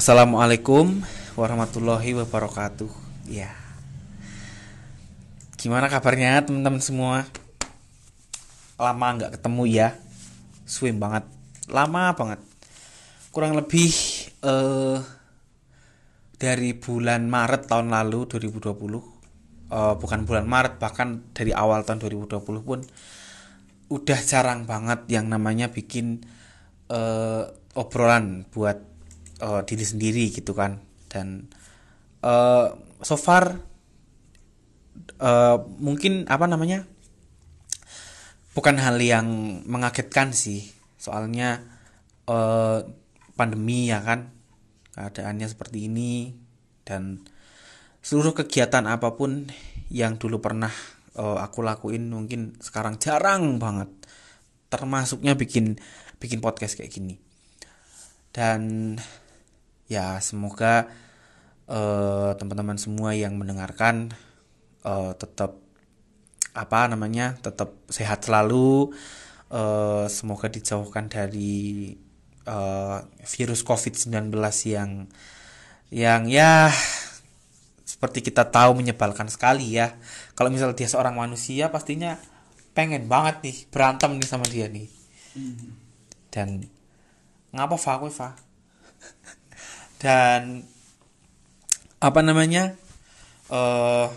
Assalamualaikum warahmatullahi wabarakatuh. Ya. Gimana kabarnya teman-teman semua? Lama nggak ketemu ya. Swim banget. Lama banget. Kurang lebih eh dari bulan Maret tahun lalu 2020. Eh, bukan bulan Maret bahkan dari awal tahun 2020 pun udah jarang banget yang namanya bikin eh, obrolan buat uh, diri sendiri gitu kan. Dan uh, so far uh, mungkin apa namanya bukan hal yang mengagetkan sih. Soalnya uh, pandemi ya kan keadaannya seperti ini dan seluruh kegiatan apa pun yang dulu pernah uh, aku lakuin mungkin sekarang jarang banget. Termasuknya bikin bikin podcast kayak gini. Dan ya semoga uh, teman-teman semua yang mendengarkan uh, tetap apa namanya tetap sehat selalu. Uh, semoga dijauhkan dari uh, virus COVID-19 yang yang ya seperti kita tahu menyebalkan sekali ya. Kalau misal dia seorang manusia pastinya pengen banget nih berantem nih sama dia nih. Mm-hmm. dan ngapa fa? Fa dan apa namanya uh,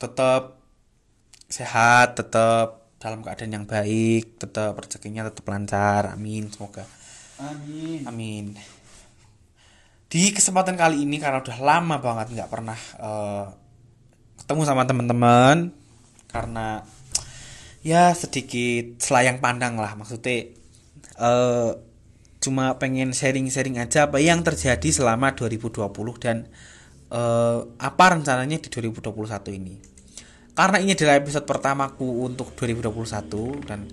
tetap sehat tetap dalam keadaan yang baik tetap rezekinya tetap lancar. Amin semoga. Amin. Amin. Di kesempatan kali ini karena udah lama banget nggak pernah uh, ketemu sama teman-teman karena ya sedikit selayang pandang lah maksudnya uh, cuma pengen sharing-sharing aja apa yang terjadi selama 2020 dan uh, apa rencananya di 2021 ini. Karena ini adalah episode pertamaku untuk 2021 dan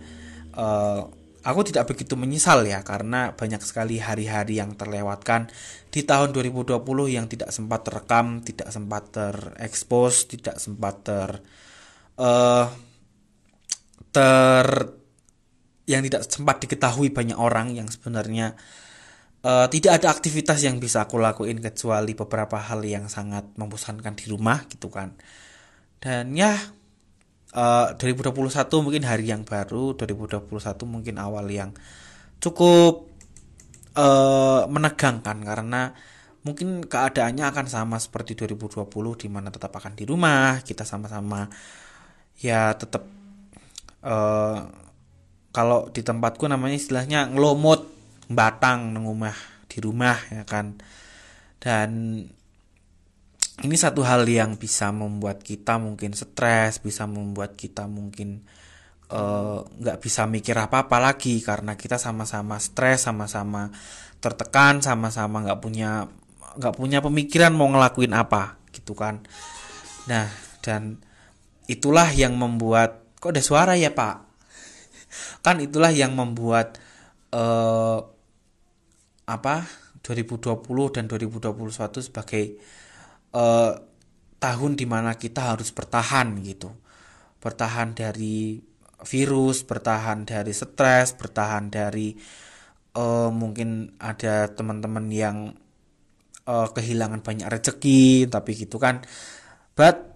uh, aku tidak begitu menyesal ya karena banyak sekali hari-hari yang terlewatkan di tahun 2020 yang tidak sempat terekam, tidak sempat terekspos, tidak sempat ter uh, ter yang tidak sempat diketahui banyak orang yang sebenarnya uh, tidak ada aktivitas yang bisa aku lakuin kecuali beberapa hal yang sangat membosankan di rumah gitu kan. Dan ya uh, eh, 2021 mungkin hari yang baru 2021 mungkin awal yang cukup uh, menegangkan karena mungkin keadaannya akan sama seperti 2020 di mana tetap akan di rumah kita sama-sama ya tetap uh, kalau di tempatku namanya istilahnya ngelomot batang nengumah di rumah ya kan. Dan ini satu hal yang bisa membuat kita mungkin stres bisa membuat kita mungkin eh, nggak uh, bisa mikir apa apa lagi karena kita sama-sama stres sama-sama tertekan sama-sama nggak punya nggak punya pemikiran mau ngelakuin apa gitu kan. Nah dan itulah yang membuat kok ada suara ya pak kan itulah yang membuat uh, apa 2020 dan 2021 sebagai uh, tahun di mana kita harus bertahan gitu. Bertahan dari virus bertahan dari stres bertahan dari uh, mungkin ada teman-teman yang uh, kehilangan banyak rezeki tapi gitu kan. But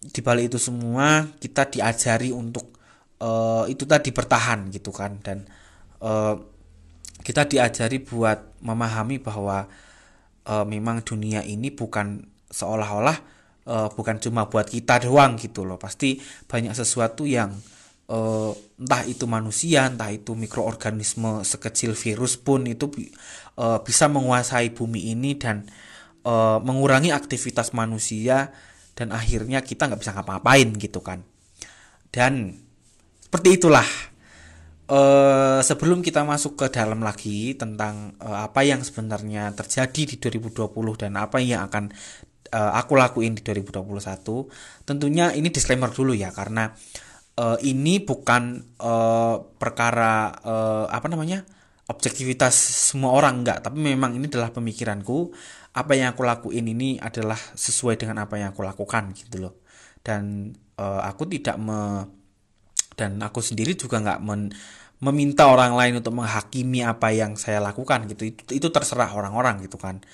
dibalik itu semua kita diajari untuk uh, itu tadi bertahan gitu kan. Dan uh, kita diajari buat memahami bahwa uh, memang dunia ini bukan seolah-olah uh, bukan cuma buat kita doang gitu loh. Pasti banyak sesuatu yang uh, entah itu manusia entah itu mikroorganisme sekecil virus pun itu uh, bisa menguasai bumi ini dan uh, mengurangi aktivitas manusia dan akhirnya kita nggak bisa ngapa-ngapain gitu kan. Dan seperti itulah. Uh, sebelum kita masuk ke dalam lagi tentang uh, apa yang sebenarnya terjadi di 2020 dan apa yang akan uh, aku lakuin di 2021 tentunya ini disclaimer dulu ya karena uh, ini bukan uh, perkara uh, apa namanya objektivitas semua orang enggak. Tapi memang ini adalah pemikiranku. Apa yang aku lakuin ini adalah sesuai dengan apa yang aku lakukan gitu loh. Dan uh, aku tidak me dan aku sendiri juga nggak men, meminta orang lain untuk menghakimi apa yang saya lakukan gitu. Itu, itu terserah orang-orang gitu kan.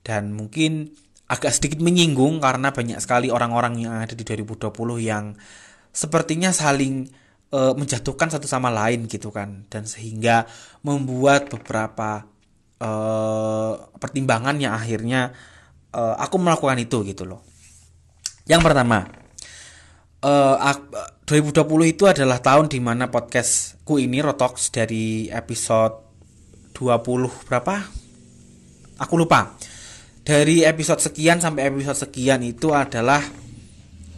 Dan mungkin agak sedikit menyinggung karena banyak sekali orang-orang yang ada di 2020 yang sepertinya saling uh, menjatuhkan satu sama lain gitu kan. Dan sehingga membuat beberapa uh, pertimbangan yang akhirnya uh, aku melakukan itu gitu loh. Yang pertama, uh, 2020 itu adalah tahun di mana podcastku ini Rotox dari episode 20 berapa? Aku lupa. Dari episode sekian sampai episode sekian itu adalah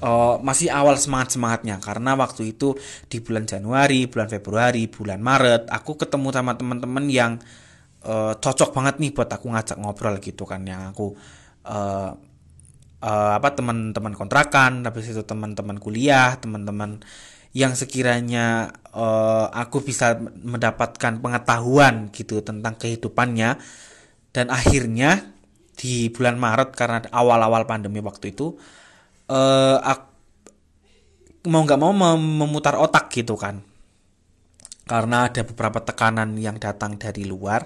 uh, masih awal semangat-semangatnya karena waktu itu di bulan Januari, bulan Februari, bulan Maret aku ketemu sama teman-teman yang uh, cocok banget nih buat aku ngajak ngobrol gitu kan yang aku uh, uh, apa teman-teman kontrakan, tapi itu teman-teman kuliah, teman-teman yang sekiranya uh, aku bisa mendapatkan pengetahuan gitu tentang kehidupannya. Dan akhirnya di bulan Maret karena awal-awal pandemi waktu itu uh, aku, mau nggak mau memutar otak gitu kan. Karena ada beberapa tekanan yang datang dari luar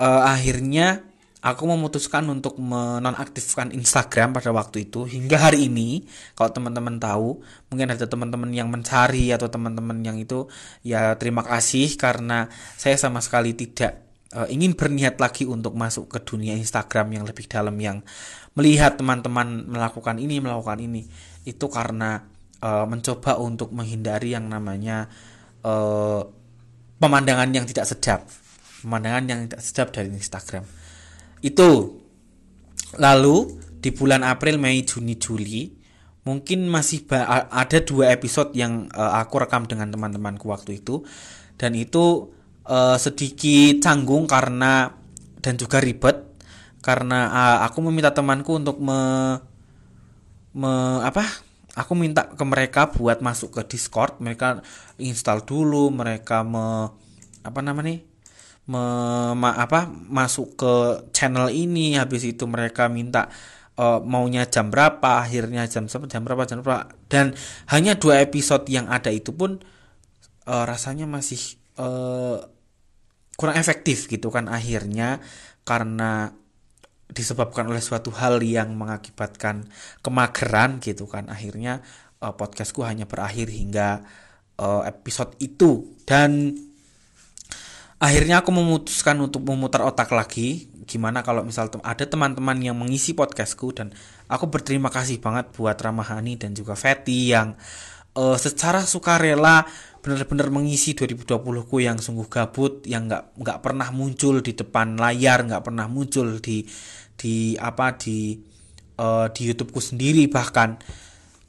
uh, akhirnya aku memutuskan untuk menonaktifkan Instagram pada waktu itu hingga hari ini. Kalau teman-teman tahu mungkin ada teman-teman yang mencari atau teman-teman yang itu ya terima kasih karena saya sama sekali tidak uh, ingin berniat lagi untuk masuk ke dunia Instagram yang lebih dalam yang melihat teman-teman melakukan ini melakukan ini. Itu karena uh, mencoba untuk menghindari yang namanya uh, pemandangan yang tidak sedap. Pemandangan yang tidak sedap dari Instagram itu. Lalu di bulan April Mei Juni Juli mungkin masih ada dua episode yang uh, aku rekam dengan teman-temanku waktu itu. Dan itu uh, sedikit canggung karena dan juga ribet karena uh, aku meminta temanku untuk me, me apa? Aku minta ke mereka buat masuk ke Discord. Mereka install dulu mereka me apa namanya me, ma, apa masuk ke channel ini. Habis itu mereka minta uh, maunya jam berapa akhirnya jam jam berapa jam berapa. Dan hanya dua episode yang ada itu pun uh, rasanya masih uh, kurang efektif gitu kan akhirnya. Karena disebabkan oleh suatu hal yang mengakibatkan kemageran gitu kan akhirnya uh, podcastku hanya berakhir hingga episode itu. Dan akhirnya aku memutuskan untuk memutar otak lagi. Gimana kalau misal ada teman-teman yang mengisi podcastku dan aku berterima kasih banget buat Ramahani dan juga Fetty yang uh, secara sukarela benar-benar mengisi 2020ku yang sungguh gabut yang nggak nggak pernah muncul di depan layar nggak pernah muncul di di apa di uh, di YouTubeku sendiri bahkan.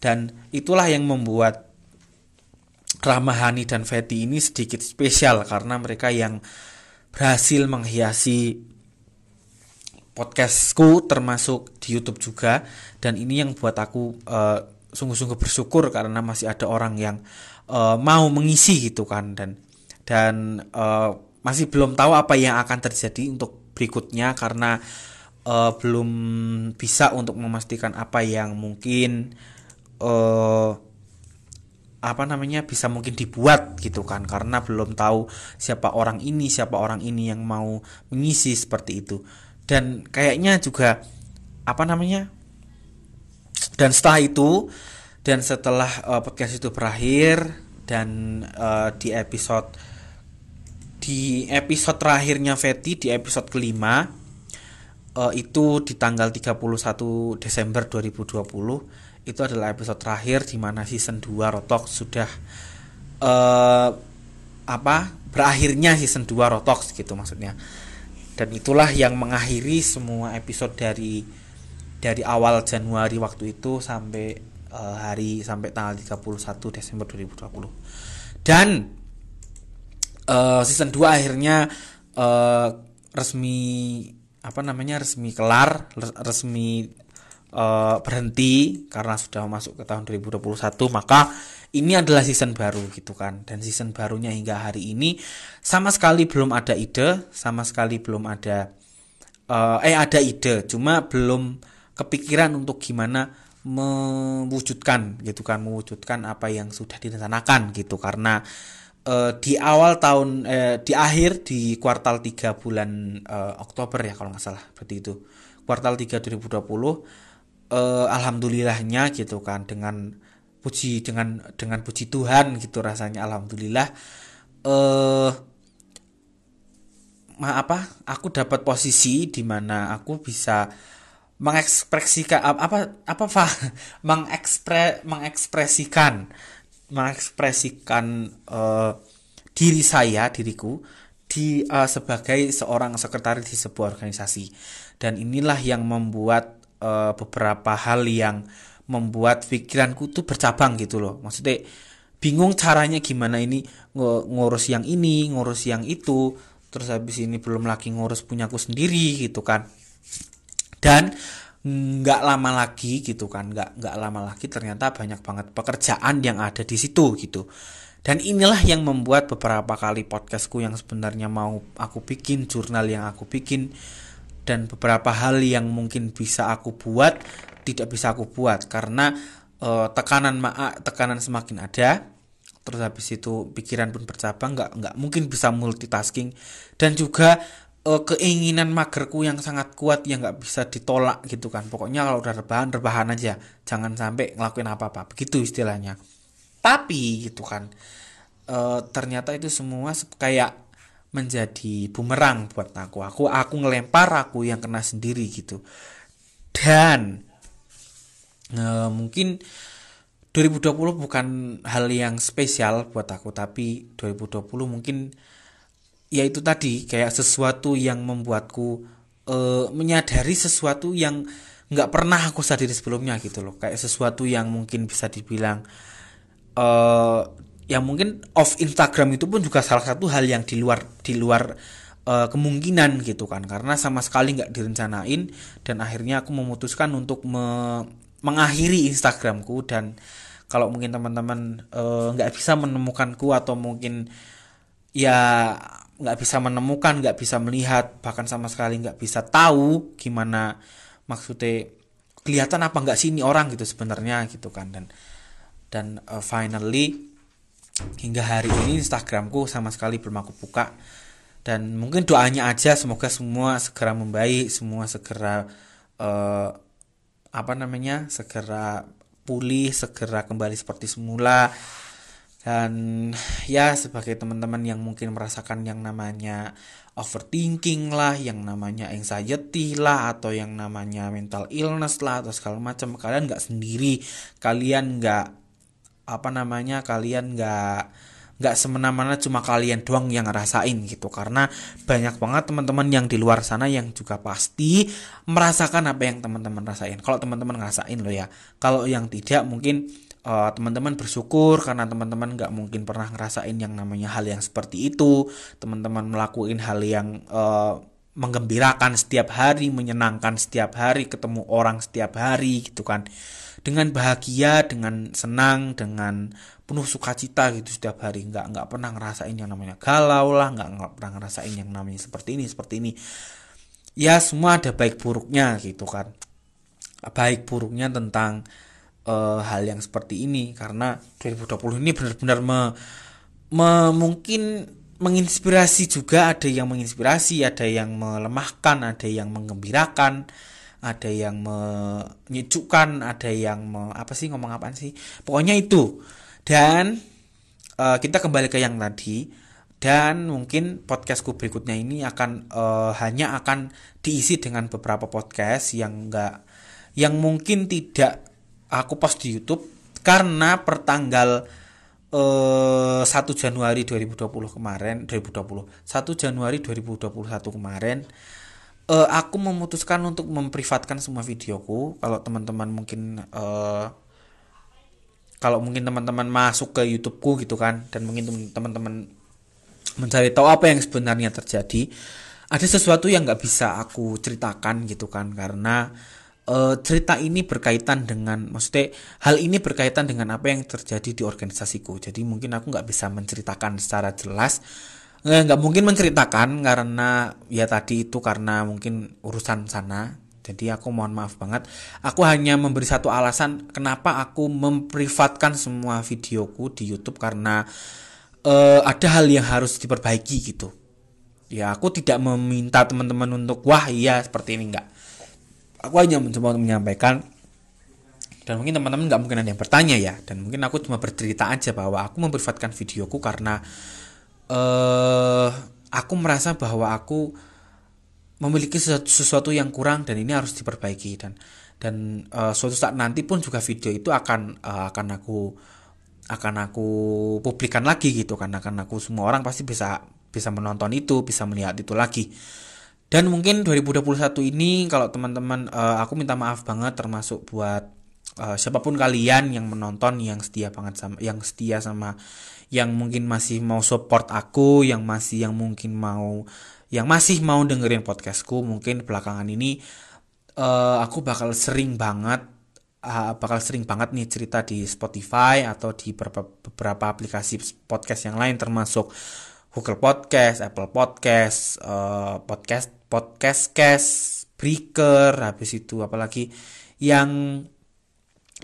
Dan itulah yang membuat Ramahani dan Fetty ini sedikit spesial karena mereka yang berhasil menghiasi podcastku termasuk di YouTube juga. Dan ini yang buat aku uh, sungguh-sungguh bersyukur karena masih ada orang yang uh, mau mengisi gitu kan. Dan dan uh, masih belum tahu apa yang akan terjadi untuk berikutnya karena uh, belum bisa untuk memastikan apa yang mungkin uh, apa namanya bisa mungkin dibuat gitu kan. Karena belum tahu siapa orang ini siapa orang ini yang mau mengisi seperti itu. Dan kayaknya juga apa namanya dan setelah itu dan setelah uh, podcast itu berakhir dan uh, di episode di episode terakhirnya Fetty di episode kelima uh, itu di tanggal 31 Desember 2020 itu adalah episode terakhir di mana season 2 Rotok sudah uh, apa berakhirnya season 2 Rotox gitu maksudnya. Dan itulah yang mengakhiri semua episode dari dari awal Januari waktu itu sampai uh, hari sampai tanggal 31 Desember 2020 dan uh, season 2 akhirnya uh, resmi apa namanya resmi kelar resmi uh, berhenti karena sudah masuk ke tahun 2021 maka ini adalah season baru gitu kan. Dan season barunya hingga hari ini sama sekali belum ada ide sama sekali belum ada uh, eh ada ide cuma belum kepikiran untuk gimana mewujudkan gitu kan mewujudkan apa yang sudah direncanakan gitu. Karena uh, di awal tahun eh, di akhir di kuartal 3 bulan uh, Oktober ya kalau nggak salah berarti itu. Kuartal 3 2020 uh, alhamdulillahnya gitu kan dengan puji dengan dengan puji Tuhan gitu rasanya alhamdulillah. Eh uh, apa aku dapat posisi di mana aku bisa mengekspresikan apa apa apa mengekspre mengekspresikan mengekspresikan uh, diri saya diriku di uh, sebagai seorang sekretaris di sebuah organisasi. Dan inilah yang membuat uh, beberapa hal yang membuat pikiranku tuh bercabang gitu loh. Maksudnya bingung caranya gimana ini ng ngurus yang ini ngurus yang itu. Terus habis ini belum lagi ngurus punyaku sendiri gitu kan. Dan nggak lama lagi gitu kan nggak nggak lama lagi ternyata banyak banget pekerjaan yang ada di situ gitu. Dan inilah yang membuat beberapa kali podcastku yang sebenarnya mau aku bikin jurnal yang aku bikin dan beberapa hal yang mungkin bisa aku buat tidak bisa aku buat. Karena uh, tekanan ma tekanan semakin ada terus habis itu pikiran pun bercabang nggak nggak mungkin bisa multitasking. Dan juga uh, keinginan magerku yang sangat kuat yang nggak bisa ditolak gitu kan. Pokoknya kalau udah rebahan rebahan aja. Jangan sampai ngelakuin apa apa begitu istilahnya. Tapi gitu kan uh, ternyata itu semua kayak menjadi bumerang buat aku. Aku aku ngelempar aku yang kena sendiri gitu. Dan uh, mungkin 2020 bukan hal yang spesial buat aku. Tapi 2020 mungkin ya itu tadi kayak sesuatu yang membuatku uh, menyadari sesuatu yang nggak pernah aku sadari sebelumnya gitu loh. Kayak sesuatu yang mungkin bisa dibilang uh, yang mungkin off Instagram itu pun juga salah satu hal yang di luar di luar uh, kemungkinan gitu kan. Karena sama sekali nggak direncanain dan akhirnya aku memutuskan untuk me mengakhiri Instagramku dan kalau mungkin teman-teman nggak uh, bisa menemukanku atau mungkin ya nggak bisa menemukan nggak bisa melihat bahkan sama sekali nggak bisa tahu gimana maksudnya kelihatan apa nggak sih ini orang gitu sebenarnya gitu kan. Dan dan uh, finally hingga hari ini Instagramku sama sekali belum aku buka. Dan mungkin doanya aja semoga semua segera membaik semua segera uh, apa namanya segera pulih segera kembali seperti semula dan ya sebagai teman-teman yang mungkin merasakan yang namanya overthinking lah yang namanya anxiety lah atau yang namanya mental illness lah atau segala macam kalian nggak sendiri. Kalian nggak apa namanya kalian nggak nggak semena-mena cuma kalian doang yang ngerasain gitu. Karena banyak banget teman-teman yang di luar sana yang juga pasti merasakan apa yang teman-teman rasain. Kalau teman-teman ngerasain loh ya. Kalau yang tidak mungkin uh, teman-teman bersyukur karena teman-teman nggak mungkin pernah ngerasain yang namanya hal yang seperti itu. Teman-teman melakukan hal yang uh, menggembirakan setiap hari menyenangkan setiap hari ketemu orang setiap hari gitu kan. Dengan bahagia dengan senang dengan penuh sukacita gitu setiap hari. Nggak nggak pernah ngerasain yang namanya galau lah nggak nggak pernah ngerasain yang namanya seperti ini seperti ini. Ya semua ada baik buruknya gitu kan. Baik buruknya tentang uh, hal yang seperti ini. Karena 2020 ini benar-benar me, me, mungkin menginspirasi juga. Ada yang menginspirasi ada yang melemahkan ada yang menggembirakan ada yang menyejukkan ada yang me, apa sih ngomong apa sih? Pokoknya itu. Dan uh, kita kembali ke yang tadi. Dan mungkin podcastku berikutnya ini akan uh, hanya akan diisi dengan beberapa podcast yang enggak yang mungkin tidak aku post di YouTube karena pertanggal eh, 1 Januari 2020 kemarin 2020 1 Januari 2021 kemarin eh, aku memutuskan untuk memprivatkan semua videoku. Kalau teman-teman mungkin eh, kalau mungkin teman-teman masuk ke YouTubeku gitu kan dan mungkin teman-teman mencari tahu apa yang sebenarnya terjadi ada sesuatu yang nggak bisa aku ceritakan gitu kan. Karena uh, cerita ini berkaitan dengan maksudnya hal ini berkaitan dengan apa yang terjadi di organisasiku. Jadi mungkin aku nggak bisa menceritakan secara jelas. Eh, nggak mungkin menceritakan karena ya tadi itu karena mungkin urusan sana. Jadi aku mohon maaf banget. Aku hanya memberi satu alasan kenapa aku memprivatkan semua videoku di YouTube karena uh, ada hal yang harus diperbaiki gitu. Ya aku tidak meminta teman-teman untuk wah iya seperti ini. Enggak aku hanya mencoba untuk menyampaikan dan mungkin teman-teman nggak mungkin ada yang bertanya ya dan mungkin aku cuma bercerita aja bahwa aku memprivatkan videoku karena uh, aku merasa bahwa aku memiliki sesuatu, sesuatu yang kurang dan ini harus diperbaiki dan dan uh, suatu saat nanti pun juga video itu akan uh, akan aku akan aku publikan lagi gitu karena akan aku semua orang pasti bisa bisa menonton itu bisa melihat itu lagi dan mungkin 2021 ini kalau teman-teman uh, aku minta maaf banget termasuk buat uh, siapa pun kalian yang menonton yang setia banget sama yang setia sama yang mungkin masih mau support aku yang masih yang mungkin mau yang masih mau dengerin podcastku mungkin belakangan ini uh, aku bakal sering banget uh, bakal sering banget nih cerita di Spotify atau di beberapa, beberapa aplikasi podcast yang lain termasuk Google Podcast, Apple Podcast, uh, podcast podcast cast, Breaker, habis itu apalagi yang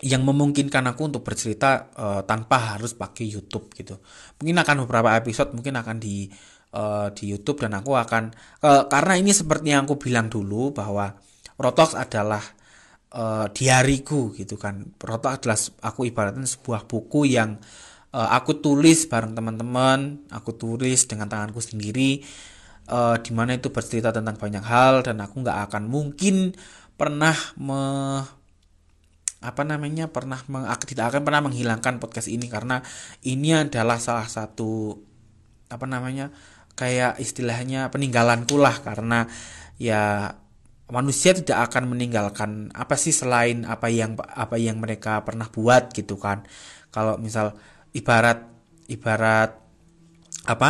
yang memungkinkan aku untuk bercerita uh, tanpa harus pakai YouTube gitu. Mungkin akan beberapa episode mungkin akan di uh, di YouTube dan aku akan uh, karena ini seperti yang aku bilang dulu bahwa Rotox adalah uh, diariku gitu kan. Rotox adalah aku ibaratnya sebuah buku yang aku tulis bareng teman-teman, aku tulis dengan tanganku sendiri uh, di mana itu bercerita tentang banyak hal dan aku nggak akan mungkin pernah me apa namanya pernah meng, tidak akan pernah menghilangkan podcast ini karena ini adalah salah satu apa namanya kayak istilahnya peninggalanku lah karena ya manusia tidak akan meninggalkan apa sih selain apa yang apa yang mereka pernah buat gitu kan. Kalau misal ibarat ibarat apa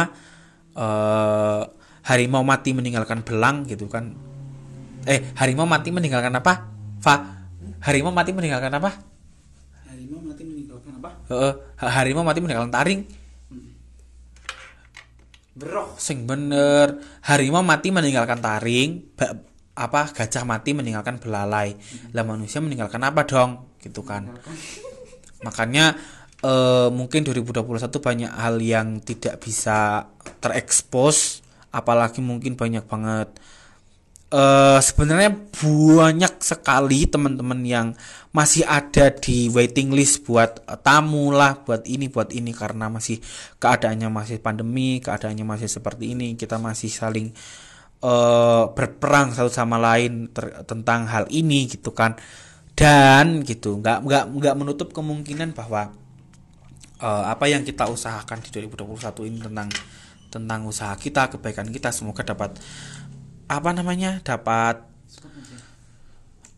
uh, harimau mati meninggalkan belang gitu kan eh harimau mati meninggalkan apa fa harimau mati meninggalkan apa harimau mati meninggalkan apa uh, harimau mati meninggalkan taring Beroh. Sing bener. Harimau mati meninggalkan taring, apa gajah mati meninggalkan belalai. Lah manusia meninggalkan apa dong? Gitu kan. Makanya eh, mungkin 2021 banyak hal yang tidak bisa terekspos, apalagi mungkin banyak banget uh, sebenarnya banyak sekali teman-teman yang masih ada di waiting list buat uh, tamu lah, buat ini, buat ini karena masih keadaannya masih pandemi, keadaannya masih seperti ini, kita masih saling uh, berperang satu sama lain tentang hal ini gitu kan. Dan gitu, nggak nggak nggak menutup kemungkinan bahwa uh, apa yang kita usahakan di 2021 ini tentang tentang usaha kita, kebaikan kita semoga dapat apa namanya dapat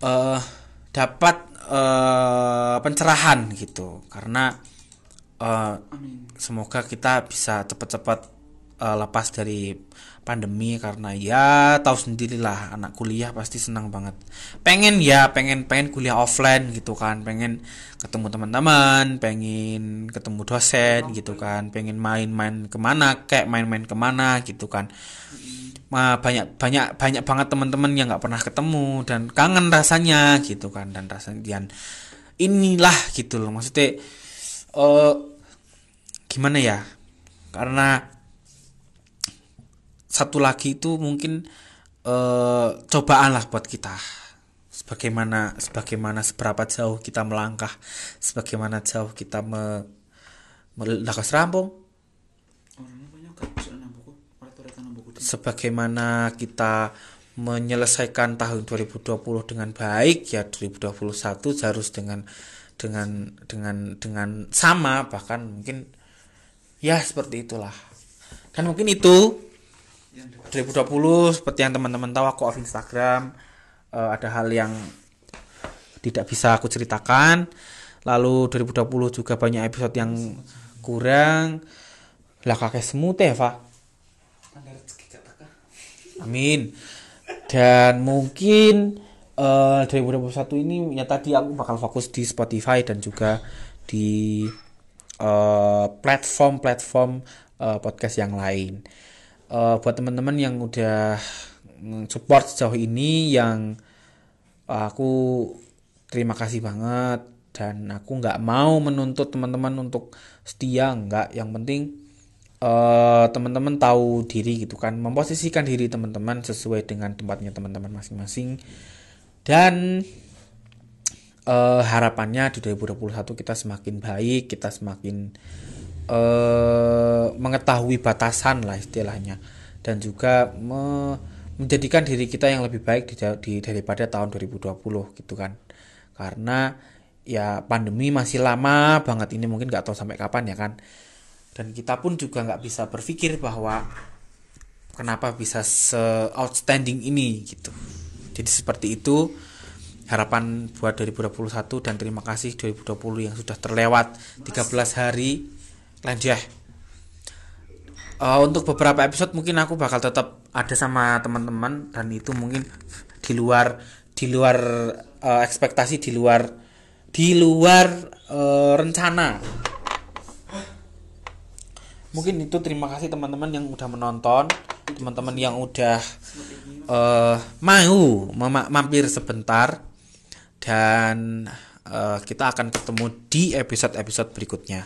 uh, dapat uh, pencerahan gitu. Karena uh, semoga kita bisa cepat-cepat uh, lepas dari pandemi karena ya tahu sendirilah anak kuliah pasti senang banget. Pengen ya pengen pengen kuliah offline gitu kan pengen ketemu teman-teman pengen ketemu dosen gitu kan pengen main-main ke mana kayak main-main ke mana gitu kan. Banyak banyak banyak banget teman-teman yang nggak pernah ketemu dan kangen rasanya gitu kan dan rasanya dan inilah gitu loh. Maksudnya uh, gimana ya? Karena satu lagi itu mungkin uh, cobaan lah buat kita. Sebagaimana sebagaimana seberapa jauh kita melangkah sebagaimana jauh kita me, me rampung sebagaimana kita menyelesaikan tahun 2020 dengan baik ya 2021 harus dengan dengan dengan dengan sama bahkan mungkin ya seperti itulah. Dan mungkin itu 2020 seperti yang teman-teman tahu aku off Instagram. Uh, ada hal yang tidak bisa aku ceritakan. Lalu 2020 juga banyak episode yang kurang. Lah kakek semut ya Pak Amin. Dan mungkin uh, 2021 ini ya tadi aku bakal fokus di Spotify dan juga di eh, platform-platform uh, podcast yang lain. Uh, buat teman-teman yang udah support sejauh ini yang uh, aku terima kasih banget dan aku nggak mau menuntut teman-teman untuk setia nggak. Yang penting eh, teman-teman tahu diri gitu kan memposisikan diri teman-teman sesuai dengan tempatnya teman-teman masing-masing. Dan eh, harapannya di 2021 kita semakin baik kita semakin eh, mengetahui batasan lah istilahnya. Dan juga me- menjadikan diri kita yang lebih baik di, di daripada tahun 2020 gitu kan. Karena ya pandemi masih lama banget ini mungkin nggak tahu sampai kapan ya kan. Dan kita pun juga nggak bisa berpikir bahwa kenapa bisa se outstanding ini gitu. Jadi seperti itu harapan buat 2021 dan terima kasih 2020 yang sudah terlewat 13 hari lanjut uh, untuk beberapa episode mungkin aku bakal tetap ada sama teman-teman dan itu mungkin di luar di luar uh, ekspektasi di luar di luar uh, rencana. Mungkin itu terima kasih teman-teman yang udah menonton teman-teman yang udah uh, mau mampir sebentar. Dan uh, kita akan ketemu di episode-episode berikutnya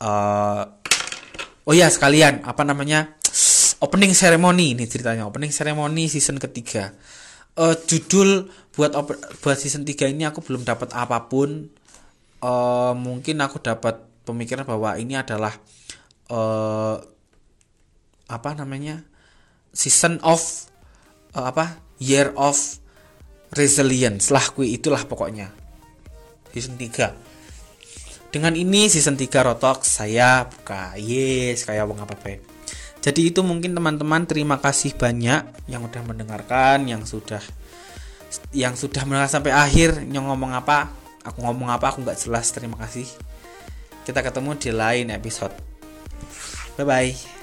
uh, oh ya sekalian apa namanya opening ceremony ini ceritanya. Opening ceremony season ketiga. Uh, judul buat buat season 3 ini aku belum dapat apa pun. Uh, mungkin aku dapat pemikiran bahwa ini adalah uh, apa namanya season of uh, apa year of resilience lah kui itulah pokoknya. Season 3 dengan ini season 3 Rotok saya buka. Yes kayak wong apa pe jadi itu mungkin teman-teman terima kasih banyak yang udah mendengarkan yang sudah yang sudah mendengar sampai akhir yang ngomong apa. Aku ngomong apa aku nggak jelas. Terima kasih. Kita ketemu di lain episode. Bye bye